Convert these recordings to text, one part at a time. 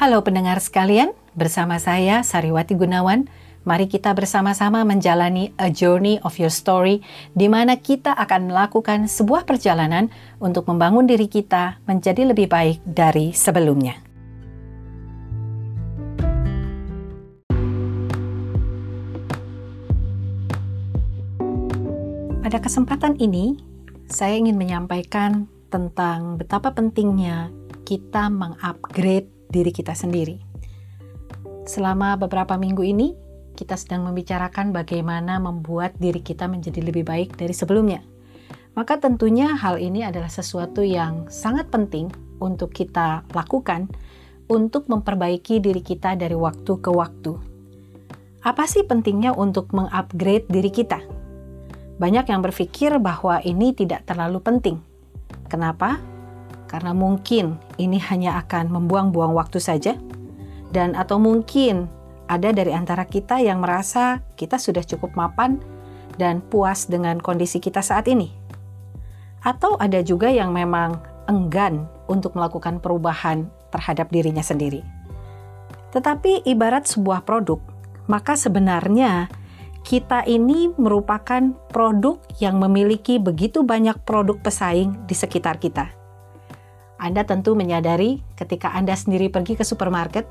Halo pendengar sekalian, bersama saya Sariwati Gunawan. Mari kita bersama-sama menjalani a journey of your story di mana kita akan melakukan sebuah perjalanan untuk membangun diri kita menjadi lebih baik dari sebelumnya. Pada kesempatan ini, saya ingin menyampaikan tentang betapa pentingnya kita mengupgrade diri kita sendiri. Selama beberapa minggu ini, kita sedang membicarakan bagaimana membuat diri kita menjadi lebih baik dari sebelumnya. Maka tentunya hal ini adalah sesuatu yang sangat penting untuk kita lakukan untuk memperbaiki diri kita dari waktu ke waktu. Apa sih pentingnya untuk mengupgrade diri kita? Banyak yang berpikir bahwa ini tidak terlalu penting. Kenapa? Karena mungkin ini hanya akan membuang-buang waktu saja, dan atau mungkin ada dari antara kita yang merasa kita sudah cukup mapan dan puas dengan kondisi kita saat ini, atau ada juga yang memang enggan untuk melakukan perubahan terhadap dirinya sendiri. Tetapi, ibarat sebuah produk, maka sebenarnya kita ini merupakan produk yang memiliki begitu banyak produk pesaing di sekitar kita anda tentu menyadari ketika Anda sendiri pergi ke supermarket,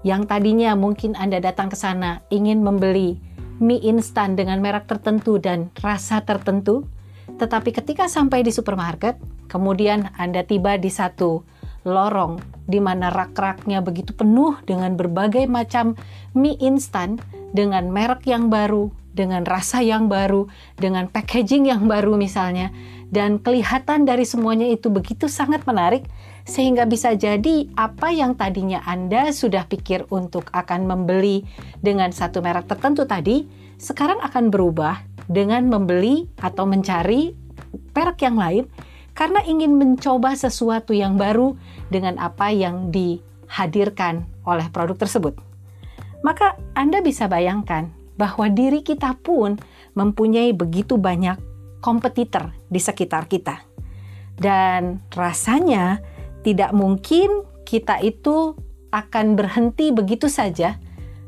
yang tadinya mungkin Anda datang ke sana ingin membeli mie instan dengan merek tertentu dan rasa tertentu, tetapi ketika sampai di supermarket, kemudian Anda tiba di satu lorong di mana rak-raknya begitu penuh dengan berbagai macam mie instan dengan merek yang baru, dengan rasa yang baru, dengan packaging yang baru misalnya, dan kelihatan dari semuanya itu begitu sangat menarik sehingga bisa jadi apa yang tadinya Anda sudah pikir untuk akan membeli dengan satu merek tertentu tadi sekarang akan berubah dengan membeli atau mencari merek yang lain karena ingin mencoba sesuatu yang baru dengan apa yang dihadirkan oleh produk tersebut. Maka Anda bisa bayangkan bahwa diri kita pun mempunyai begitu banyak kompetitor di sekitar kita. Dan rasanya tidak mungkin kita itu akan berhenti begitu saja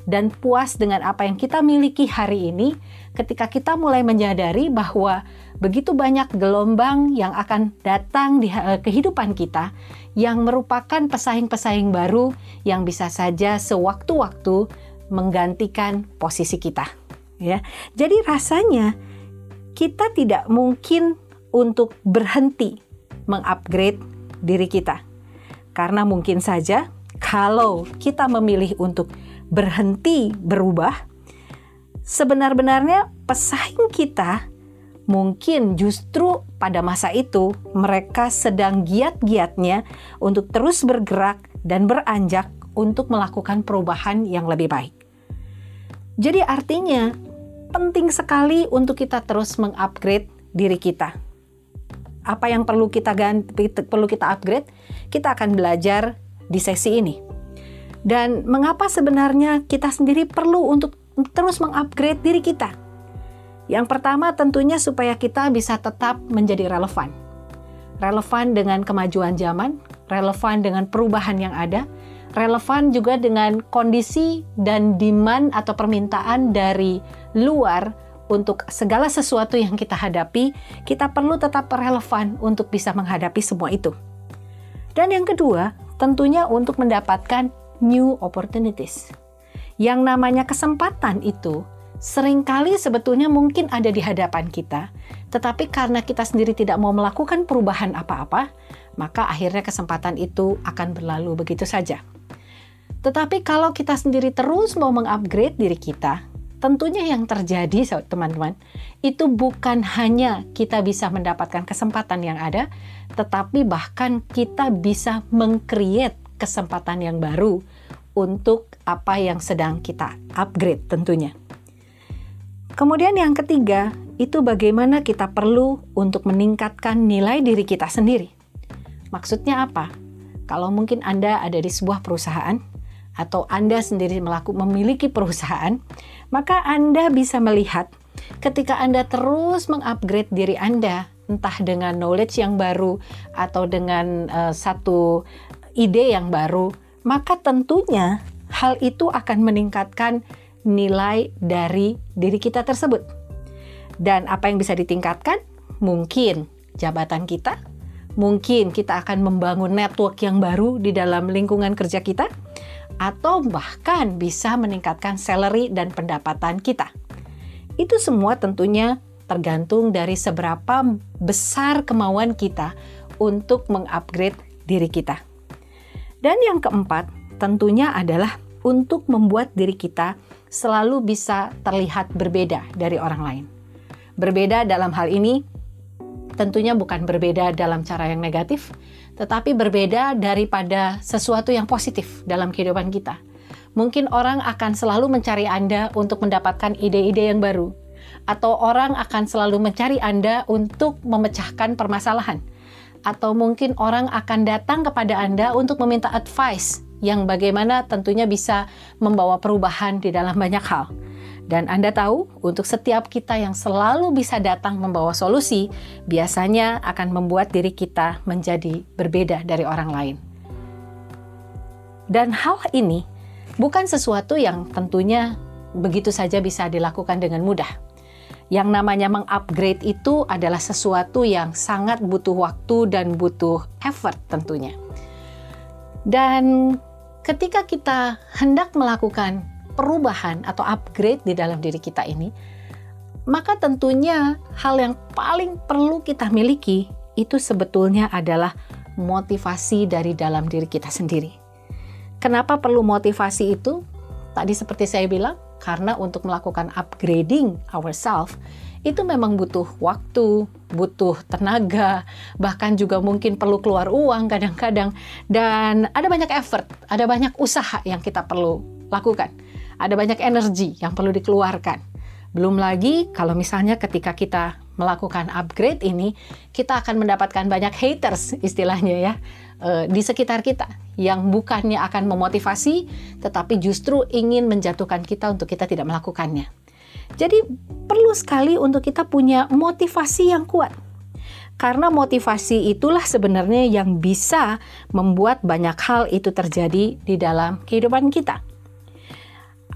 dan puas dengan apa yang kita miliki hari ini ketika kita mulai menyadari bahwa begitu banyak gelombang yang akan datang di eh, kehidupan kita yang merupakan pesaing-pesaing baru yang bisa saja sewaktu-waktu menggantikan posisi kita ya. Jadi rasanya kita tidak mungkin untuk berhenti mengupgrade diri kita. Karena mungkin saja kalau kita memilih untuk berhenti berubah, sebenar-benarnya pesaing kita mungkin justru pada masa itu mereka sedang giat-giatnya untuk terus bergerak dan beranjak untuk melakukan perubahan yang lebih baik. Jadi artinya penting sekali untuk kita terus mengupgrade diri kita. Apa yang perlu kita ganti, perlu kita upgrade? Kita akan belajar di sesi ini. Dan mengapa sebenarnya kita sendiri perlu untuk terus mengupgrade diri kita? Yang pertama tentunya supaya kita bisa tetap menjadi relevan. Relevan dengan kemajuan zaman, relevan dengan perubahan yang ada, relevan juga dengan kondisi dan demand atau permintaan dari luar untuk segala sesuatu yang kita hadapi, kita perlu tetap relevan untuk bisa menghadapi semua itu. Dan yang kedua, tentunya untuk mendapatkan new opportunities. Yang namanya kesempatan itu sering kali sebetulnya mungkin ada di hadapan kita, tetapi karena kita sendiri tidak mau melakukan perubahan apa-apa, maka akhirnya kesempatan itu akan berlalu begitu saja. Tetapi kalau kita sendiri terus mau mengupgrade diri kita, tentunya yang terjadi teman-teman, itu bukan hanya kita bisa mendapatkan kesempatan yang ada, tetapi bahkan kita bisa mengcreate kesempatan yang baru untuk apa yang sedang kita upgrade tentunya. Kemudian yang ketiga, itu bagaimana kita perlu untuk meningkatkan nilai diri kita sendiri. Maksudnya apa? Kalau mungkin Anda ada di sebuah perusahaan, atau Anda sendiri melakukan memiliki perusahaan, maka Anda bisa melihat ketika Anda terus mengupgrade diri Anda, entah dengan knowledge yang baru atau dengan uh, satu ide yang baru, maka tentunya hal itu akan meningkatkan nilai dari diri kita tersebut. Dan apa yang bisa ditingkatkan? Mungkin jabatan kita, mungkin kita akan membangun network yang baru di dalam lingkungan kerja kita, atau bahkan bisa meningkatkan salary dan pendapatan kita. Itu semua tentunya tergantung dari seberapa besar kemauan kita untuk mengupgrade diri kita. Dan yang keempat, tentunya adalah untuk membuat diri kita selalu bisa terlihat berbeda dari orang lain. Berbeda dalam hal ini tentunya bukan berbeda dalam cara yang negatif, tetapi berbeda daripada sesuatu yang positif dalam kehidupan kita. Mungkin orang akan selalu mencari Anda untuk mendapatkan ide-ide yang baru, atau orang akan selalu mencari Anda untuk memecahkan permasalahan atau mungkin orang akan datang kepada Anda untuk meminta advice yang bagaimana tentunya bisa membawa perubahan di dalam banyak hal. Dan Anda tahu, untuk setiap kita yang selalu bisa datang membawa solusi, biasanya akan membuat diri kita menjadi berbeda dari orang lain. Dan hal ini bukan sesuatu yang tentunya begitu saja bisa dilakukan dengan mudah yang namanya mengupgrade itu adalah sesuatu yang sangat butuh waktu dan butuh effort tentunya. Dan ketika kita hendak melakukan perubahan atau upgrade di dalam diri kita ini, maka tentunya hal yang paling perlu kita miliki itu sebetulnya adalah motivasi dari dalam diri kita sendiri. Kenapa perlu motivasi itu? Tadi seperti saya bilang, karena untuk melakukan upgrading ourselves itu memang butuh waktu, butuh tenaga, bahkan juga mungkin perlu keluar uang kadang-kadang dan ada banyak effort, ada banyak usaha yang kita perlu lakukan. Ada banyak energi yang perlu dikeluarkan. Belum lagi kalau misalnya ketika kita melakukan upgrade ini, kita akan mendapatkan banyak haters istilahnya ya uh, di sekitar kita yang bukannya akan memotivasi, tetapi justru ingin menjatuhkan kita untuk kita tidak melakukannya. Jadi perlu sekali untuk kita punya motivasi yang kuat. Karena motivasi itulah sebenarnya yang bisa membuat banyak hal itu terjadi di dalam kehidupan kita.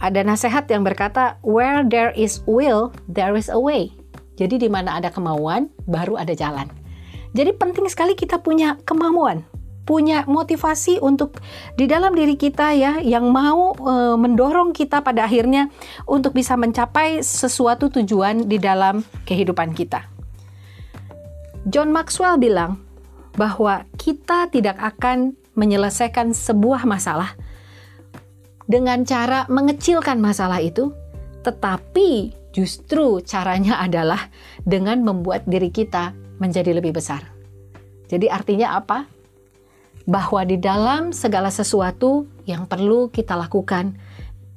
Ada nasihat yang berkata, "Where there is will, there is a way." Jadi di mana ada kemauan, baru ada jalan. Jadi penting sekali kita punya kemauan, punya motivasi untuk di dalam diri kita ya yang mau e, mendorong kita pada akhirnya untuk bisa mencapai sesuatu tujuan di dalam kehidupan kita. John Maxwell bilang bahwa kita tidak akan menyelesaikan sebuah masalah dengan cara mengecilkan masalah itu, tetapi justru caranya adalah dengan membuat diri kita menjadi lebih besar. Jadi artinya apa? Bahwa di dalam segala sesuatu yang perlu kita lakukan,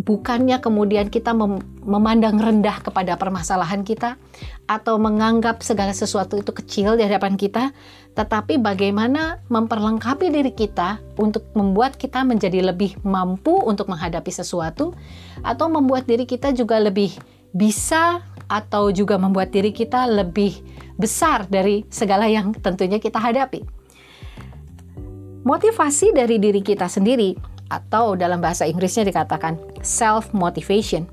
bukannya kemudian kita mem memandang rendah kepada permasalahan kita atau menganggap segala sesuatu itu kecil di hadapan kita, tetapi bagaimana memperlengkapi diri kita untuk membuat kita menjadi lebih mampu untuk menghadapi sesuatu atau membuat diri kita juga lebih bisa atau juga membuat diri kita lebih besar dari segala yang tentunya kita hadapi. Motivasi dari diri kita sendiri atau dalam bahasa Inggrisnya dikatakan self motivation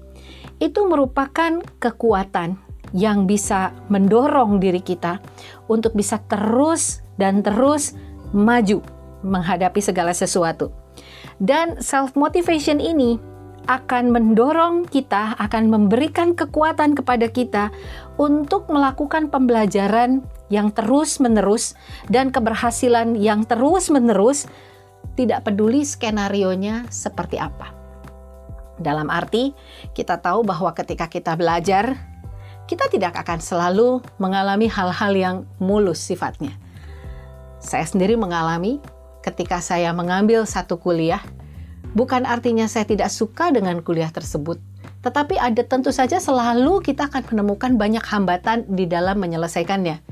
itu merupakan kekuatan yang bisa mendorong diri kita untuk bisa terus dan terus maju menghadapi segala sesuatu. Dan self motivation ini akan mendorong kita, akan memberikan kekuatan kepada kita untuk melakukan pembelajaran yang terus-menerus dan keberhasilan yang terus-menerus tidak peduli skenario-nya seperti apa. Dalam arti, kita tahu bahwa ketika kita belajar, kita tidak akan selalu mengalami hal-hal yang mulus sifatnya. Saya sendiri mengalami ketika saya mengambil satu kuliah, bukan artinya saya tidak suka dengan kuliah tersebut, tetapi ada tentu saja selalu kita akan menemukan banyak hambatan di dalam menyelesaikannya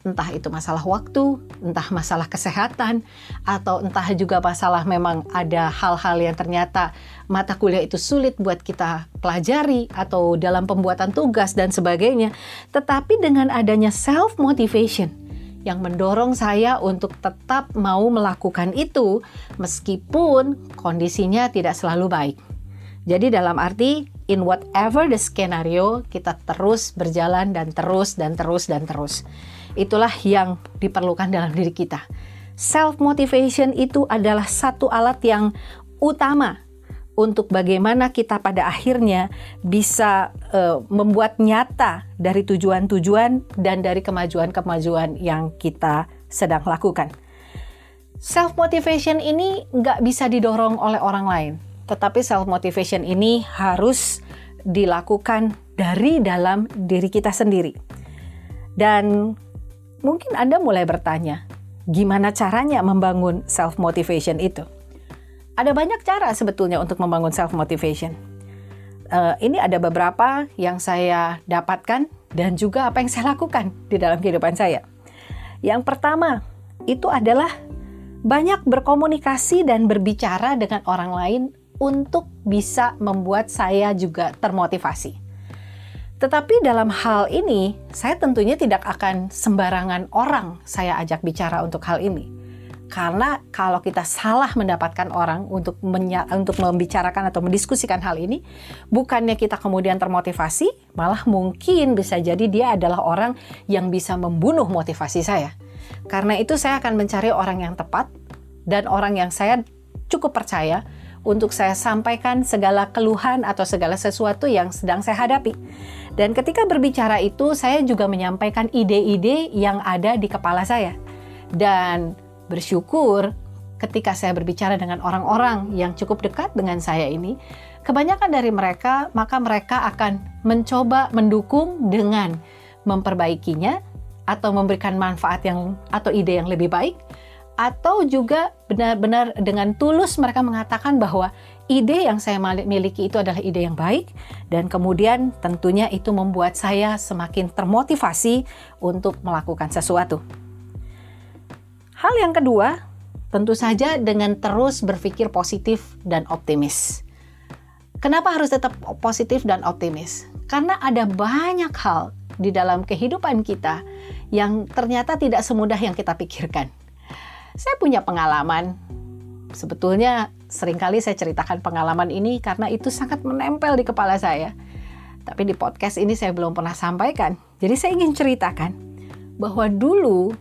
entah itu masalah waktu, entah masalah kesehatan, atau entah juga masalah memang ada hal-hal yang ternyata mata kuliah itu sulit buat kita pelajari atau dalam pembuatan tugas dan sebagainya. Tetapi dengan adanya self motivation, yang mendorong saya untuk tetap mau melakukan itu meskipun kondisinya tidak selalu baik. Jadi dalam arti in whatever the scenario kita terus berjalan dan terus dan terus dan terus. Itulah yang diperlukan dalam diri kita. Self motivation itu adalah satu alat yang utama untuk bagaimana kita pada akhirnya bisa uh, membuat nyata dari tujuan-tujuan dan dari kemajuan-kemajuan yang kita sedang lakukan. Self motivation ini nggak bisa didorong oleh orang lain, tetapi self motivation ini harus dilakukan dari dalam diri kita sendiri. Dan mungkin Anda mulai bertanya, gimana caranya membangun self motivation itu? Ada banyak cara sebetulnya untuk membangun self motivation. Uh, eh, ini ada beberapa yang saya dapatkan dan juga apa yang saya lakukan di dalam kehidupan saya. Yang pertama itu adalah banyak berkomunikasi dan berbicara dengan orang lain untuk bisa membuat saya juga termotivasi. Tetapi dalam hal ini, saya tentunya tidak akan sembarangan orang saya ajak bicara untuk hal ini karena kalau kita salah mendapatkan orang untuk untuk membicarakan atau mendiskusikan hal ini, bukannya kita kemudian termotivasi, malah mungkin bisa jadi dia adalah orang yang bisa membunuh motivasi saya. Karena itu saya akan mencari orang yang tepat dan orang yang saya cukup percaya untuk saya sampaikan segala keluhan atau segala sesuatu yang sedang saya hadapi. Dan ketika berbicara itu, saya juga menyampaikan ide-ide yang ada di kepala saya. Dan bersyukur ketika saya berbicara dengan orang-orang yang cukup dekat dengan saya ini, kebanyakan dari mereka maka mereka akan mencoba mendukung dengan memperbaikinya atau memberikan manfaat yang atau ide yang lebih baik atau juga benar-benar dengan tulus mereka mengatakan bahwa ide yang saya miliki itu adalah ide yang baik dan kemudian tentunya itu membuat saya semakin termotivasi untuk melakukan sesuatu. Hal yang kedua, tentu saja dengan terus berpikir positif dan optimis. Kenapa harus tetap positif dan optimis? Karena ada banyak hal di dalam kehidupan kita yang ternyata tidak semudah yang kita pikirkan. Saya punya pengalaman, sebetulnya sering kali saya ceritakan pengalaman ini karena itu sangat menempel di kepala saya. Tapi di podcast ini saya belum pernah sampaikan. Jadi saya ingin ceritakan bahwa dulu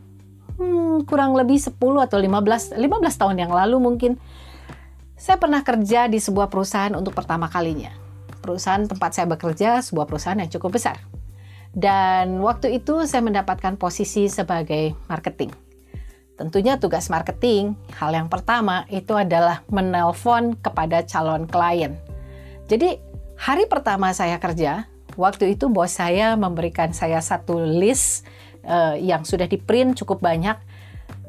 hmm, kurang lebih 10 atau 15 15 tahun yang lalu mungkin saya pernah kerja di sebuah perusahaan untuk pertama kalinya. Perusahaan tempat saya bekerja sebuah perusahaan yang cukup besar. Dan waktu itu saya mendapatkan posisi sebagai marketing. Tentunya tugas marketing, hal yang pertama itu adalah menelpon kepada calon klien. Jadi hari pertama saya kerja, waktu itu bos saya memberikan saya satu list uh, yang sudah di print cukup banyak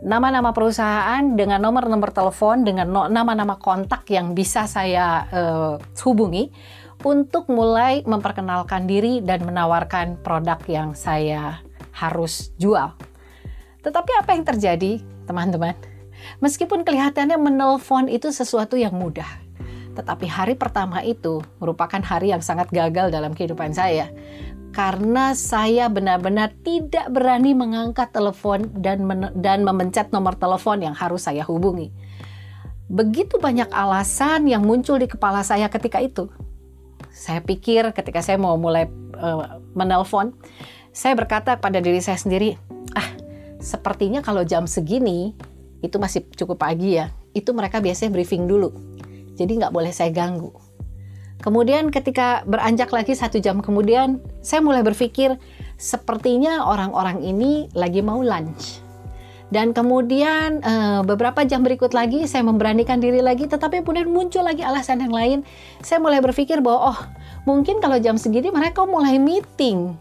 nama-nama perusahaan dengan nomor-nomor telepon dengan nama-nama kontak yang bisa saya uh, hubungi untuk mulai memperkenalkan diri dan menawarkan produk yang saya harus jual. Tetapi apa yang terjadi, teman-teman? Meskipun kelihatannya menelpon itu sesuatu yang mudah, tetapi hari pertama itu merupakan hari yang sangat gagal dalam kehidupan saya karena saya benar-benar tidak berani mengangkat telepon dan dan memencet nomor telepon yang harus saya hubungi. Begitu banyak alasan yang muncul di kepala saya ketika itu. Saya pikir ketika saya mau mulai uh, menelpon, saya berkata pada diri saya sendiri, ah sepertinya kalau jam segini itu masih cukup pagi ya. Itu mereka biasanya briefing dulu. Jadi nggak boleh saya ganggu Kemudian ketika beranjak lagi satu jam kemudian, saya mulai berpikir sepertinya orang-orang ini lagi mau lunch. Dan kemudian uh, beberapa jam berikut lagi saya memberanikan diri lagi, tetapi kemudian muncul lagi alasan yang lain. Saya mulai berpikir bahwa oh mungkin kalau jam segini mereka mulai meeting.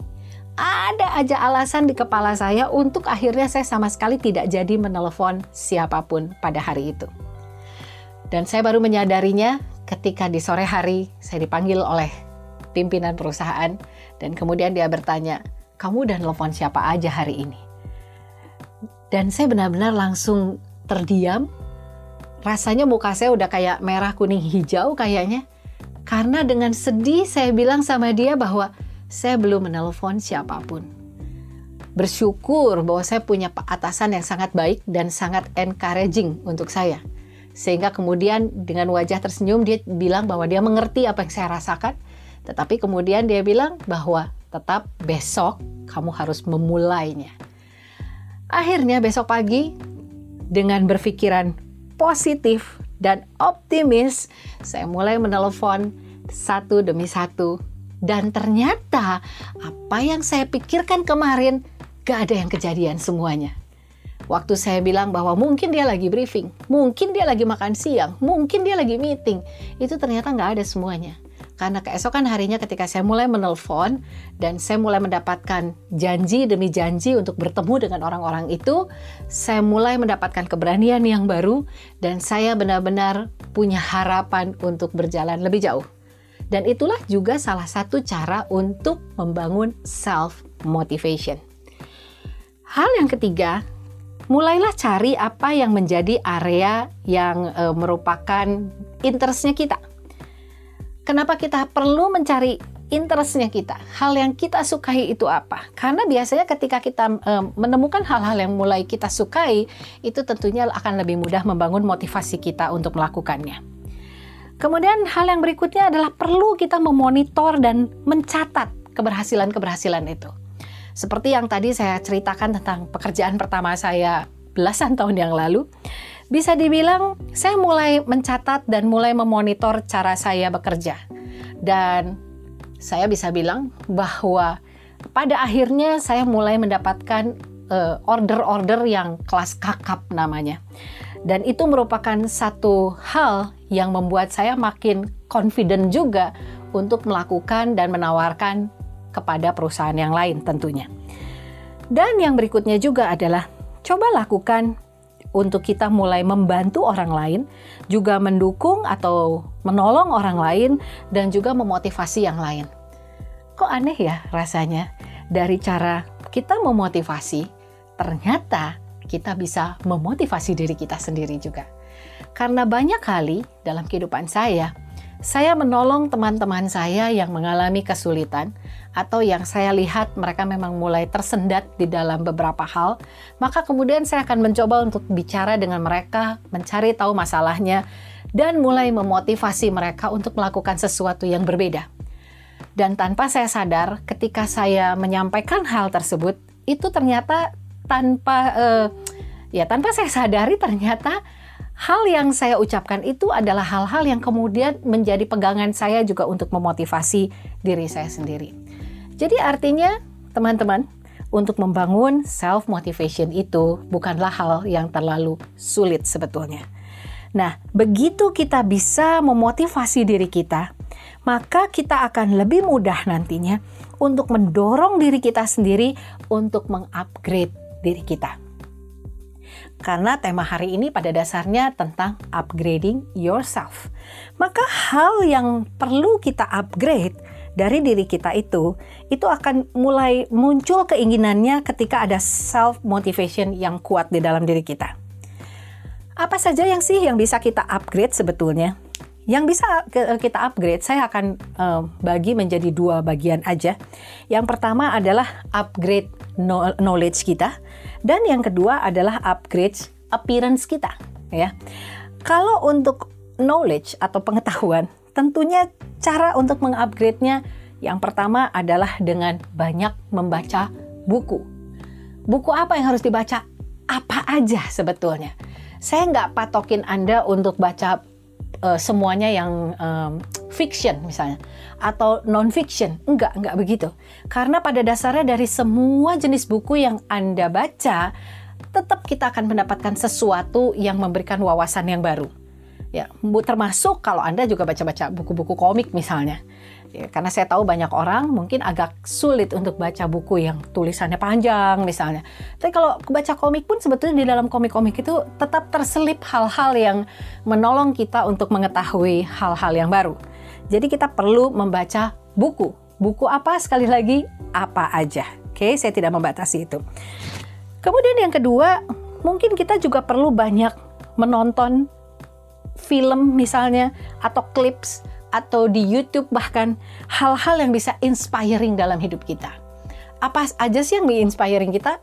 Ada aja alasan di kepala saya untuk akhirnya saya sama sekali tidak jadi menelepon siapa pun pada hari itu. Dan saya baru menyadarinya ketika di sore hari saya dipanggil oleh pimpinan perusahaan dan kemudian dia bertanya, "Kamu dan telepon siapa aja hari ini?" Dan saya benar-benar langsung terdiam. Rasanya muka saya udah kayak merah, kuning, hijau kayaknya. Karena dengan sedih saya bilang sama dia bahwa saya belum menelpon siapa pun. bersyukur bahwa saya punya atasan yang sangat baik dan sangat encouraging untuk saya. Sehingga kemudian dengan wajah tersenyum dia bilang bahwa dia mengerti apa yang saya rasakan. Tetapi kemudian dia bilang bahwa tetap besok kamu harus memulainya. Akhirnya besok pagi dengan berpikiran positif dan optimis, saya mulai menelepon satu demi satu dan ternyata apa yang saya pikirkan kemarin gak ada yang kejadian semuanya. Waktu saya bilang bahwa mungkin dia lagi briefing, mungkin dia lagi makan siang, mungkin dia lagi meeting, itu ternyata nggak ada semuanya. Karena keesokan harinya ketika saya mulai menelpon dan saya mulai mendapatkan janji demi janji untuk bertemu dengan orang-orang itu, saya mulai mendapatkan keberanian yang baru dan saya benar-benar punya harapan untuk berjalan lebih jauh. Dan itulah juga salah satu cara untuk membangun self motivation. Hal yang ketiga, mulailah cari apa yang menjadi area yang e, merupakan interestnya kita. Kenapa kita perlu mencari interestnya kita? Hal yang kita sukai itu apa? Karena biasanya ketika kita e, menemukan hal-hal yang mulai kita sukai, itu tentunya akan lebih mudah membangun motivasi kita untuk melakukannya. Kemudian hal yang berikutnya adalah perlu kita memonitor dan mencatat keberhasilan-keberhasilan itu. Seperti yang tadi saya ceritakan tentang pekerjaan pertama saya belasan tahun yang lalu, bisa dibilang saya mulai mencatat dan mulai memonitor cara saya bekerja. Dan saya bisa bilang bahwa pada akhirnya saya mulai mendapatkan eh, order-order yang kelas kakap namanya. Dan itu merupakan satu hal yang membuat saya makin confident juga untuk melakukan dan menawarkan kepada perusahaan yang lain tentunya. Dan yang berikutnya juga adalah coba lakukan untuk kita mulai membantu orang lain, juga mendukung atau menolong orang lain, dan juga memotivasi yang lain. Kok aneh ya rasanya dari cara kita memotivasi, ternyata kita bisa memotivasi diri kita sendiri juga. Karena banyak kali dalam kehidupan saya, saya menolong teman-teman saya yang mengalami kesulitan atau yang saya lihat mereka memang mulai tersendat di dalam beberapa hal, maka kemudian saya akan mencoba untuk bicara dengan mereka, mencari tahu masalahnya, dan mulai memotivasi mereka untuk melakukan sesuatu yang berbeda. Dan tanpa saya sadar, ketika saya menyampaikan hal tersebut, itu ternyata tanpa uh, ya tanpa saya sadari ternyata hal yang saya ucapkan itu adalah hal-hal yang kemudian menjadi pegangan saya juga untuk memotivasi diri saya sendiri. Jadi artinya teman-teman untuk membangun self motivation itu bukanlah hal yang terlalu sulit sebetulnya. Nah, begitu kita bisa memotivasi diri kita, maka kita akan lebih mudah nantinya untuk mendorong diri kita sendiri untuk mengupgrade diri kita. Karena tema hari ini pada dasarnya tentang upgrading yourself. Maka hal yang perlu kita upgrade dari diri kita itu, itu akan mulai muncul keinginannya ketika ada self motivation yang kuat di dalam diri kita. Apa saja yang sih yang bisa kita upgrade sebetulnya? Yang bisa kita upgrade, saya akan uh, bagi menjadi dua bagian aja. Yang pertama adalah upgrade knowledge kita, dan yang kedua adalah upgrade appearance kita. Ya, kalau untuk knowledge atau pengetahuan, tentunya cara untuk mengupgrade-nya yang pertama adalah dengan banyak membaca buku. Buku apa yang harus dibaca? Apa aja sebetulnya? Saya nggak patokin Anda untuk baca uh, semuanya yang um, fiction misalnya atau non fiction enggak enggak begitu karena pada dasarnya dari semua jenis buku yang anda baca tetap kita akan mendapatkan sesuatu yang memberikan wawasan yang baru ya termasuk kalau anda juga baca-baca buku-buku komik misalnya Ya, karena saya tahu banyak orang mungkin agak sulit untuk baca buku yang tulisannya panjang misalnya. Tapi kalau baca komik pun sebetulnya di dalam komik-komik itu tetap terselip hal-hal yang menolong kita untuk mengetahui hal-hal yang baru. Jadi kita perlu membaca buku. Buku apa sekali lagi apa aja. Oke, saya tidak membatasi itu. Kemudian yang kedua, mungkin kita juga perlu banyak menonton film misalnya atau clips atau di YouTube bahkan hal-hal yang bisa inspiring dalam hidup kita. apa aja sih yang menginspiring kita?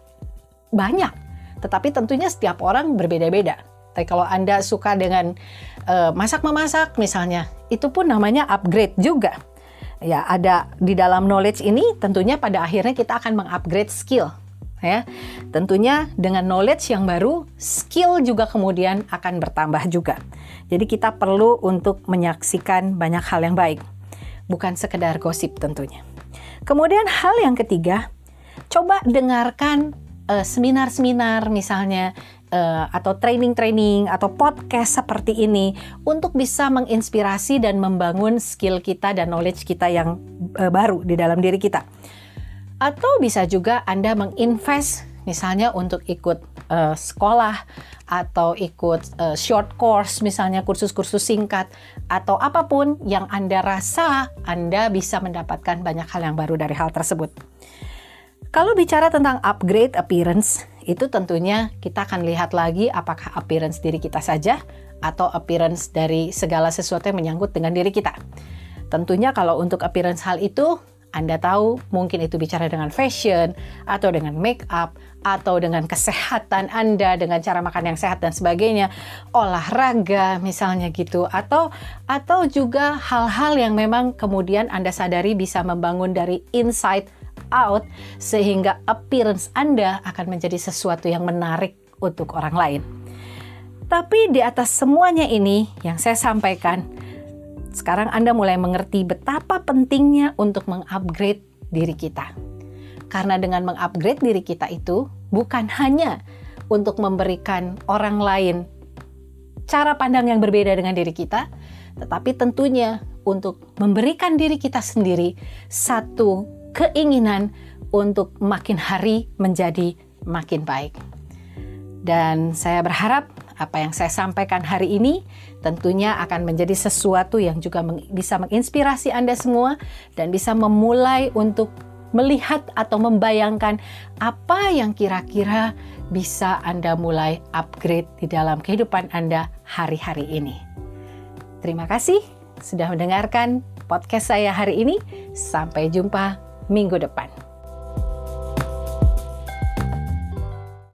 Banyak. Tetapi tentunya setiap orang berbeda-beda. Tapi kalau Anda suka dengan uh, masak-memasak misalnya, itu pun namanya upgrade juga. Ya, ada di dalam knowledge ini tentunya pada akhirnya kita akan mengupgrade skill. Ya, tentunya dengan knowledge yang baru, skill juga kemudian akan bertambah juga. Jadi kita perlu untuk menyaksikan banyak hal yang baik, bukan sekedar gosip tentunya. Kemudian hal yang ketiga, coba dengarkan eh, seminar-seminar uh, misalnya uh, atau training-training atau podcast seperti ini untuk bisa menginspirasi dan membangun skill kita dan knowledge kita yang uh, baru di dalam diri kita. Atau bisa juga Anda menginvest misalnya untuk ikut uh, sekolah atau ikut uh, short course misalnya kursus-kursus singkat atau apa pun yang Anda rasa Anda bisa mendapatkan banyak hal yang baru dari hal tersebut. Kalau bicara tentang upgrade appearance, itu tentunya kita akan lihat lagi apakah appearance diri kita saja atau appearance dari segala sesuatu yang menyangkut dengan diri kita. Tentunya kalau untuk appearance hal itu, Anda tahu mungkin itu bicara dengan fashion atau dengan make up atau dengan kesehatan Anda dengan cara makan yang sehat dan sebagainya, olahraga misalnya gitu atau atau juga hal-hal yang memang kemudian Anda sadari bisa membangun dari inside out sehingga appearance Anda akan menjadi sesuatu yang menarik untuk orang lain. Tapi di atas semuanya ini yang saya sampaikan, sekarang Anda mulai mengerti betapa pentingnya untuk mengupgrade diri kita. Karena dengan mengupgrade diri kita itu bukan hanya untuk memberikan orang lain cara pandang yang berbeda dengan diri kita, tetapi tentunya untuk memberikan diri kita sendiri satu keinginan untuk makin hari menjadi makin baik. Dan saya berharap apa yang saya sampaikan hari ini tentunya akan menjadi sesuatu yang juga bisa menginspirasi Anda semua dan bisa memulai untuk melihat atau membayangkan apa yang kira-kira bisa Anda mulai upgrade di dalam kehidupan Anda hari-hari ini. Terima kasih sudah mendengarkan podcast saya hari ini. Sampai jumpa minggu depan.